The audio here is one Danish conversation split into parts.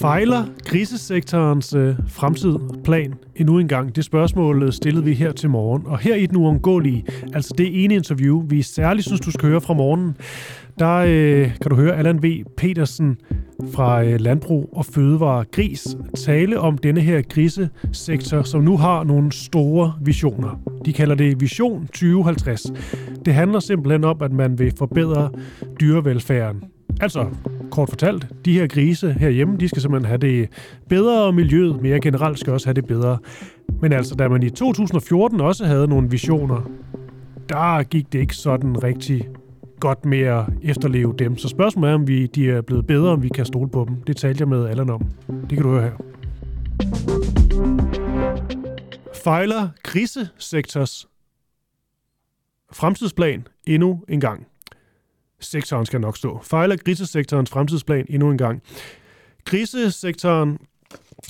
Fejler grisesektorens øh, fremtid plan endnu en gang? Det spørgsmål øh, stillede vi her til morgen. Og her i den uundgåelige, altså det ene interview, vi særligt synes, du skal høre fra morgenen, der øh, kan du høre Allan V. Petersen fra øh, Landbrug og Fødevare Gris tale om denne her grisesektor, som nu har nogle store visioner. De kalder det Vision 2050. Det handler simpelthen om, at man vil forbedre dyrevelfærden. Altså, kort fortalt, de her grise herhjemme, de skal simpelthen have det bedre, og miljøet mere generelt skal også have det bedre. Men altså, da man i 2014 også havde nogle visioner, der gik det ikke sådan rigtig godt med at efterleve dem. Så spørgsmålet er, om vi, de er blevet bedre, om vi kan stole på dem. Det talte jeg med Allan om. Det kan du høre her. Fejler krisesektors fremtidsplan endnu en gang? sektoren skal nok stå. Fejler grisesektorens fremtidsplan endnu en gang. Grisesektoren,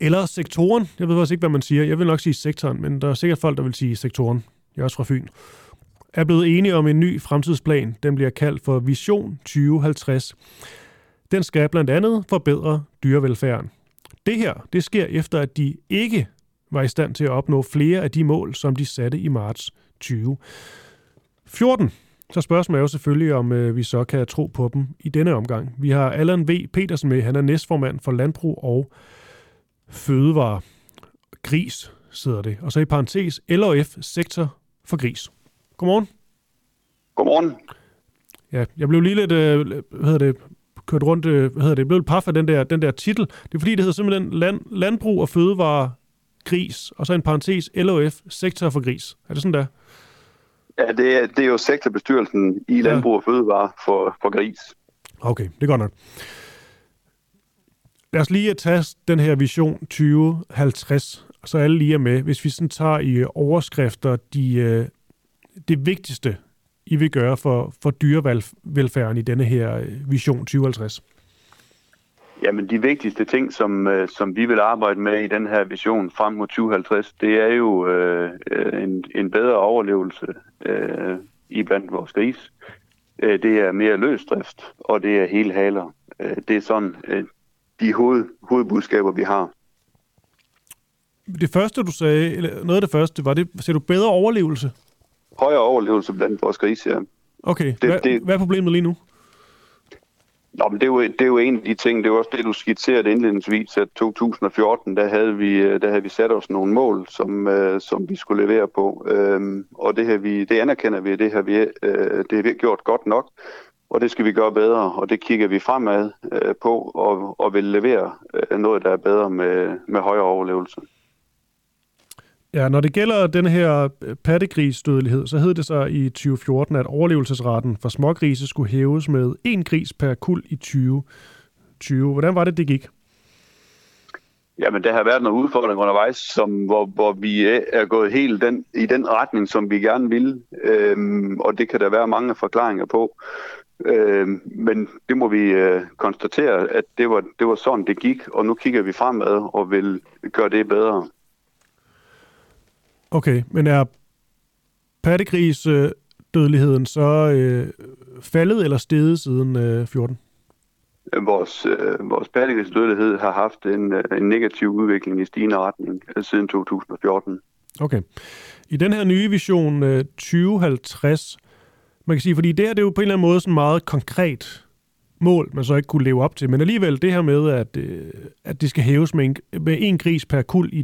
eller sektoren, jeg ved faktisk ikke, hvad man siger. Jeg vil nok sige sektoren, men der er sikkert folk, der vil sige sektoren. Jeg er også fra Fyn. Er blevet enige om en ny fremtidsplan. Den bliver kaldt for Vision 2050. Den skal blandt andet forbedre dyrevelfærden. Det her, det sker efter, at de ikke var i stand til at opnå flere af de mål, som de satte i marts 2014. Så spørgsmålet er jo selvfølgelig, om øh, vi så kan tro på dem i denne omgang. Vi har Allan V. Petersen med. Han er næstformand for Landbrug og Fødevare. Gris sidder det. Og så i parentes LOF Sektor for Gris. Godmorgen. Godmorgen. Ja, jeg blev lige lidt, øh, hvad hedder det, kørt rundt, øh, hvad hedder det, blev lidt paf af den der, den der titel. Det er fordi, det hedder simpelthen land, Landbrug og Fødevare Gris, og så en parentes LOF Sektor for Gris. Er det sådan der? Ja, det er, det er jo sektorbestyrelsen i Landbrug og Fødevare for, for gris. Okay, det er godt nok. Lad os lige tage den her vision 2050, så alle lige er med. Hvis vi sådan tager i overskrifter de, øh, det vigtigste, I vil gøre for, for dyrevelfærden i denne her øh, vision 2050. Jamen, de vigtigste ting, som, øh, som vi vil arbejde med i den her vision frem mod 2050, det er jo øh, en, en bedre overlevelse øh, i blandt vores gris. Øh, det er mere løsdrift, og det er hele haler. Øh, det er sådan øh, de hoved, hovedbudskaber, vi har. Det første, du sagde, eller noget af det første, var det, sagde du bedre overlevelse? Højere overlevelse blandt vores grise, ja. Okay, det, hvad, det, hvad er problemet lige nu? Nå, men det, er jo, det er jo en af de ting, det er også det, du skitserede indledningsvis, at 2014, der havde vi, øh, der havde vi sat os nogle mål, som, øh, som vi skulle levere på. øhm, og det, her vi, det anerkender vi, det har vi, øh, det har vi gjort godt nok, og det skal vi gøre bedre, og det kigger vi fremad øh, på, og, og vil levere øh, noget, der er bedre med, med højere overlevelse. Ja, når det gælder den her øh, pattegrisdødelighed, så hed det så i 2014, at overlevelsesraten for smågrise skulle hæves med en gris per kul i 2020. Hvordan var det, det gik? Jamen, der har været nogle udfordringer undervejs, som, hvor, hvor vi øh, er gået helt den, i den retning, som vi gerne ville. Øhm, og det kan der være mange forklaringer på. Øhm, men det må vi øh, konstatere, at det var, det var sådan, det gik. Og nu kigger vi fremad og vil gøre det bedre. Okay, men er pattegris øh, dødeligheden så øh, faldet eller steget siden øh, 14? Vores, øh, vores pattegrisdødelighed har haft en, øh, en negativ udvikling i stigende retning øh, siden 2014. Okay. I den her nye vision øh, 2050, man kan sige, fordi det her det er jo på en eller anden måde sådan meget konkret mål, man så ikke kunne leve op til. Men alligevel det her med, at, øh, at det skal hæves med en, med en gris per kul i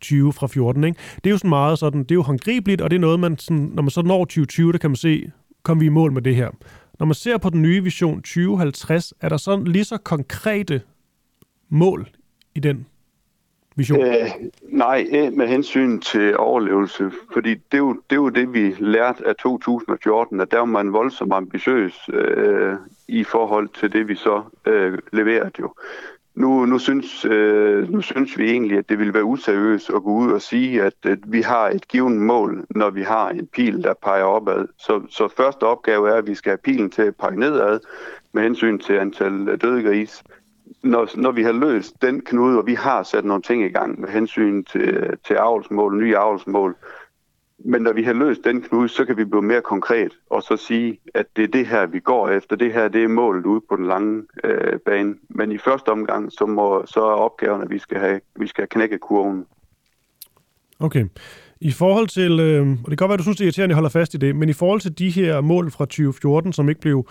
20 fra 14, ikke? det er jo sådan meget sådan, det er jo håndgribeligt, og det er noget, man sådan, når man så når 2020, der kan man se, kom vi i mål med det her. Når man ser på den nye vision 2050, er der sådan lige så konkrete mål i den vision? Øh, nej, med hensyn til overlevelse, fordi det er, jo, det er jo det, vi lærte af 2014, at der var man voldsomt ambitiøs øh, i forhold til det, vi så øh, leverede jo. Nu, nu, synes, øh, nu synes vi egentlig, at det ville være useriøst at gå ud og sige, at, at vi har et givet mål, når vi har en pil, der peger opad. Så, så første opgave er, at vi skal have pilen til at pege nedad med hensyn til antal døde gris. når, når vi har løst den knude, og vi har sat nogle ting i gang med hensyn til, til avlsmål, nye avlsmål, men når vi har løst den knude, så kan vi blive mere konkret og så sige, at det er det her, vi går efter. Det her, det er målet ude på den lange øh, bane. Men i første omgang, så, må, så er opgaven, at vi skal have, vi skal knække kurven. Okay. I forhold til, øh, og det kan godt være, at du synes, det er irriterende, at jeg holder fast i det, men i forhold til de her mål fra 2014, som ikke blev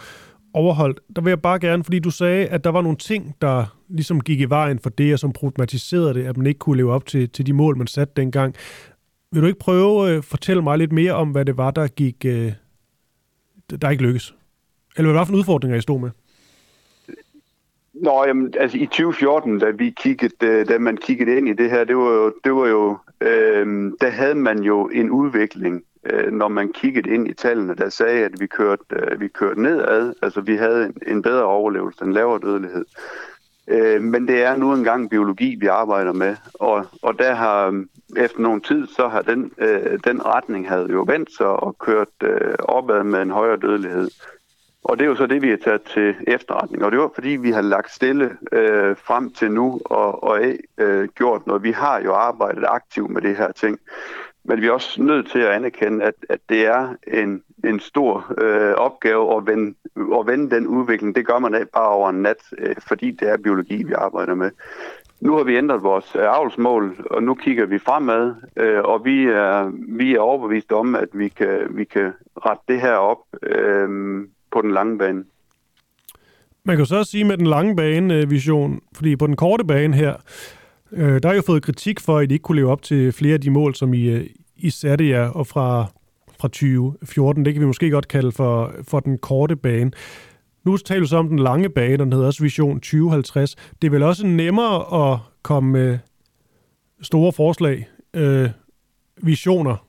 overholdt, der vil jeg bare gerne, fordi du sagde, at der var nogle ting, der ligesom gik i vejen for det, og som problematiserede det, at man ikke kunne leve op til, til de mål, man satte dengang. Vil du ikke prøve at øh, fortælle mig lidt mere om, hvad det var, der gik, øh, der ikke lykkes? Eller hvad var for udfordringer, I stod med? Nå, jamen, altså i 2014, da vi kiggede, øh, da man kiggede ind i det her, det var jo, det var jo øh, der havde man jo en udvikling, øh, når man kiggede ind i tallene, der sagde, at vi kørte, øh, vi kørte nedad, altså vi havde en, en bedre overlevelse, en lavere dødelighed. Øh, men det er nu engang biologi, vi arbejder med, og, og der har øh, efter nogen tid, så har den, øh, den retning havde jo vendt sig og kørt øh, opad med en højere dødelighed. Og det er jo så det, vi har taget til efterretning. Og det var fordi, vi har lagt stille øh, frem til nu og, og øh, gjort noget. Vi har jo arbejdet aktivt med det her ting. Men vi er også nødt til at anerkende, at, at det er en, en stor øh, opgave at vende, at vende den udvikling. Det gør man ikke bare over en nat, øh, fordi det er biologi, vi arbejder med. Nu har vi ændret vores øh, avlsmål, og nu kigger vi fremad, øh, og vi er, vi er overbevist om, at vi kan, vi kan rette det her op øh, på den lange bane. Man kan så også sige med den lange bane øh, vision, fordi på den korte bane her, øh, der har jo fået kritik for, at I ikke kunne leve op til flere af de mål, som I, øh, i satte og fra, fra 2014, det kan vi måske godt kalde for, for den korte bane. Nu taler du så om den lange bane, den hedder også Vision 2050. Det er vel også nemmere at komme med store forslag, øh, visioner,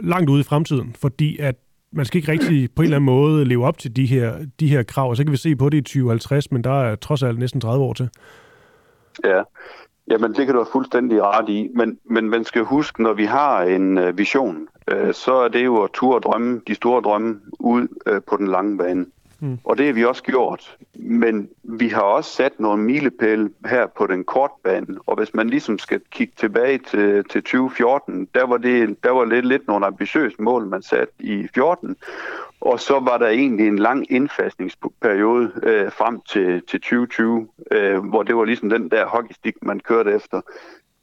langt ude i fremtiden, fordi at man skal ikke rigtig på en eller anden måde leve op til de her, de her krav, og så kan vi se på det i 2050, men der er trods alt næsten 30 år til. Ja, Jamen, det kan du have fuldstændig ret i. Men, men man skal huske, når vi har en øh, vision, øh, så er det jo at turde drømme, de store drømme, ud øh, på den lange bane. Mm. Og det har vi også gjort. Men vi har også sat nogle milepæle her på den korte bane. Og hvis man ligesom skal kigge tilbage til, til 2014, der var det der var lidt, lidt nogle ambitiøse mål, man satte i 14. Og så var der egentlig en lang indfasningsperiode øh, frem til, til 2020, øh, hvor det var ligesom den der hockeystik, man kørte efter.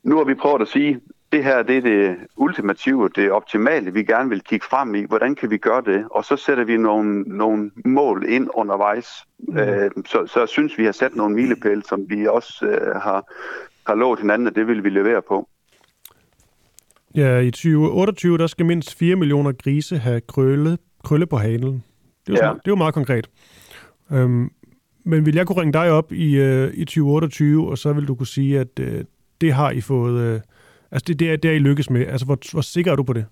Nu har vi prøvet at sige, det her det er det ultimative, det optimale, vi gerne vil kigge frem i. Hvordan kan vi gøre det? Og så sætter vi nogle, nogle mål ind undervejs. Mm. Øh, så, så synes vi har sat nogle milepæle, som vi også øh, har, har lovet hinanden, at det vil vi levere på. Ja, i 2028, der skal mindst 4 millioner grise have krølle, krølle på halen. Det er, jo, ja. det er jo meget konkret. Øhm, men vil jeg kunne ringe dig op i, øh, i 2028, og så vil du kunne sige, at øh, det har I fået... Øh, altså, det, det, er, det er I lykkes med. Altså, hvor, hvor sikker er du på det?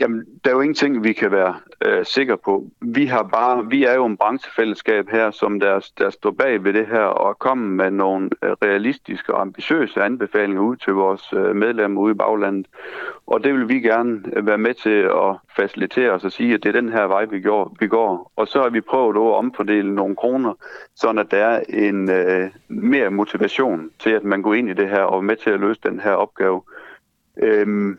Jamen, der er jo ingenting, vi kan være øh, sikre på. Vi har bare, vi er jo en branchefællesskab her, som der, der står bag ved det her og kommer med nogle øh, realistiske og ambitiøse anbefalinger ud til vores øh, medlemmer ude i baglandet. Og det vil vi gerne øh, være med til at facilitere os og sige, at det er den her vej, vi går. Vi går. Og så har vi prøvet at omfordele nogle kroner, så at der er en øh, mere motivation til, at man går ind i det her og er med til at løse den her opgave. Øhm,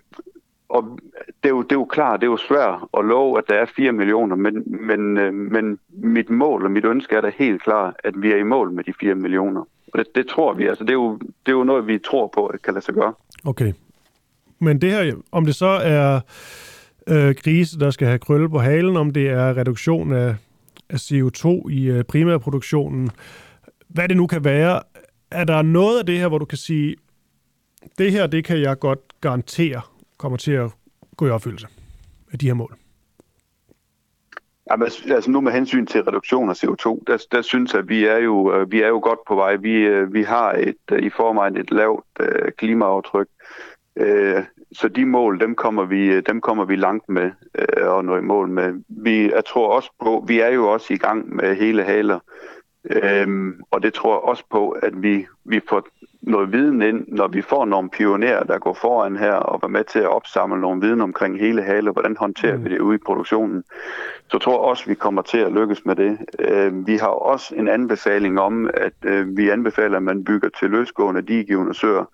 og det er, jo, det er jo klart, det er jo svært at love, at der er 4 millioner, men, men, øh, men mit mål og mit ønske er da helt klart, at vi er i mål med de 4 millioner. Og det, det tror vi, altså det er, jo, det er jo noget, vi tror på, at kan lade sig gøre. Okay. Men det her, om det så er øh, grise, der skal have krølle på halen, om det er reduktion af, af CO2 i øh, primærproduktionen, hvad det nu kan være, er der noget af det her, hvor du kan sige, det her, det kan jeg godt garantere, kommer til at gå i opfyldelse af de her mål? Jamen, altså, altså nu med hensyn til reduktion af CO2, der, der synes jeg, at vi er jo, øh, vi er jo godt på vej. Vi, øh, vi har et, øh, i forvejen et lavt klimaaftryk, uh, så de mål, dem kommer vi, dem kommer vi langt med uh, og nå i mål med. Vi, jeg tror også på, vi er jo også i gang med hele haler, uh, og det tror jeg også på, at vi, vi får noget viden ind, når vi får nogle pionerer, der går foran her og er med til at opsamle nogle viden omkring hele hale, hvordan håndterer mm. vi det ude i produktionen, så tror jeg også, vi kommer til at lykkes med det. Øh, vi har også en anbefaling om, at øh, vi anbefaler, at man bygger til løsgående digivende søer,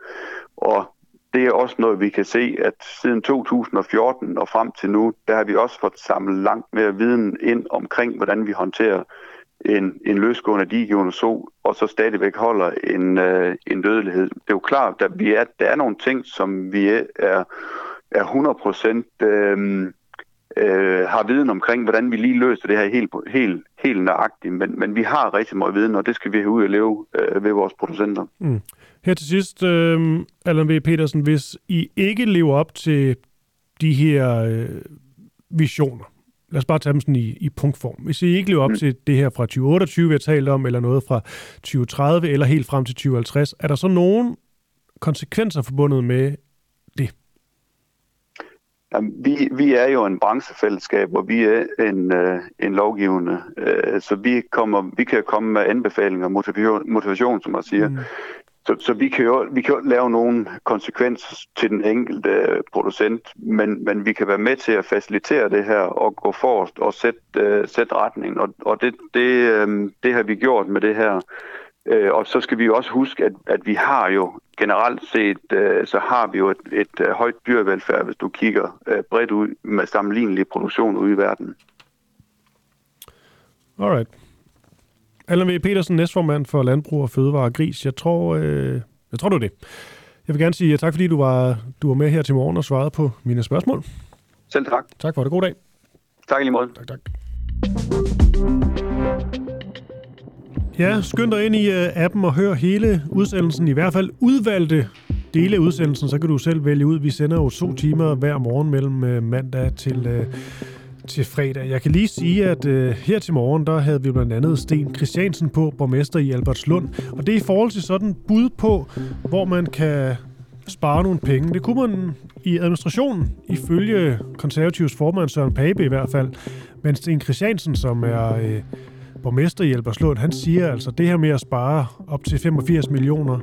og det er også noget, vi kan se, at siden 2014 og frem til nu, der har vi også fået samlet langt mere viden ind omkring, hvordan vi håndterer en, en løsgående digivende so, og så stadigvæk holder en, øh, en dødelighed. Det er jo klart, at vi er, der er nogle ting, som vi er, er 100 procent øh, øh, har viden omkring, hvordan vi lige løser det her helt, helt, helt nøjagtigt. Men, men vi har rigtig meget viden, og det skal vi have ud og leve øh, ved vores producenter. Mm. Her til sidst, øh, Allan V. Petersen, hvis I ikke lever op til de her øh, visioner, lad os bare tage dem sådan i, i punktform. Hvis I ikke lever op mm. til det her fra 2028, vi har talt om, eller noget fra 2030, eller helt frem til 2050, er der så nogen konsekvenser forbundet med Jamen, vi, vi er jo en branchefællesskab, og vi er en, øh, en lovgivende, øh, så vi, kommer, vi kan komme med anbefalinger og motivation, motivation, som jeg siger. Mm. Så, så vi, kan jo, vi kan jo lave nogle konsekvenser til den enkelte øh, producent, men, men vi kan være med til at facilitere det her og gå forrest og sætte, uh, sætte retningen. Og, og det, det, um, det har vi gjort med det her. Uh, og så skal vi også huske, at, at vi har jo generelt set, uh, så har vi jo et, et uh, højt dyrevelfærd, hvis du kigger uh, bredt ud med sammenlignelig produktion ude i verden. Alright. Allan V. Petersen, næstformand for Landbrug og Fødevare og Gris. Jeg tror, øh, jeg tror, du det. Jeg vil gerne sige tak, fordi du var, du var med her til morgen og svarede på mine spørgsmål. Selv tak. Tak for det. God dag. Tak i lige måde. Tak, tak. Ja, skynd dig ind i uh, appen og hør hele udsendelsen, i hvert fald udvalgte dele af udsendelsen, så kan du selv vælge ud. Vi sender jo to timer hver morgen mellem uh, mandag til uh, til fredag. Jeg kan lige sige, at øh, her til morgen, der havde vi blandt andet Sten Christiansen på, borgmester i Albertslund. Og det er i forhold til sådan bud på, hvor man kan spare nogle penge. Det kunne man i administrationen, ifølge konservativs formand Søren Pape i hvert fald. Men Sten Christiansen, som er øh, borgmester i Albertslund, han siger altså, det her med at spare op til 85 millioner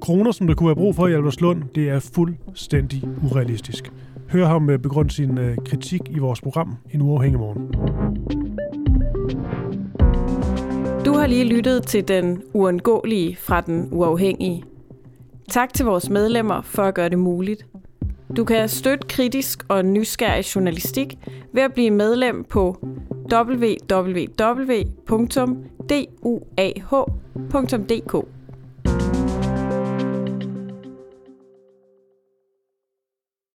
kroner, som der kunne være brug for i Albertslund, det er fuldstændig urealistisk. Hør ham øh, begrunde sin øh, kritik i vores program En uafhængig morgen. Du har lige lyttet til den uundgåelige fra den uafhængige. Tak til vores medlemmer for at gøre det muligt. Du kan støtte kritisk og nysgerrig journalistik ved at blive medlem på www.duah.dk.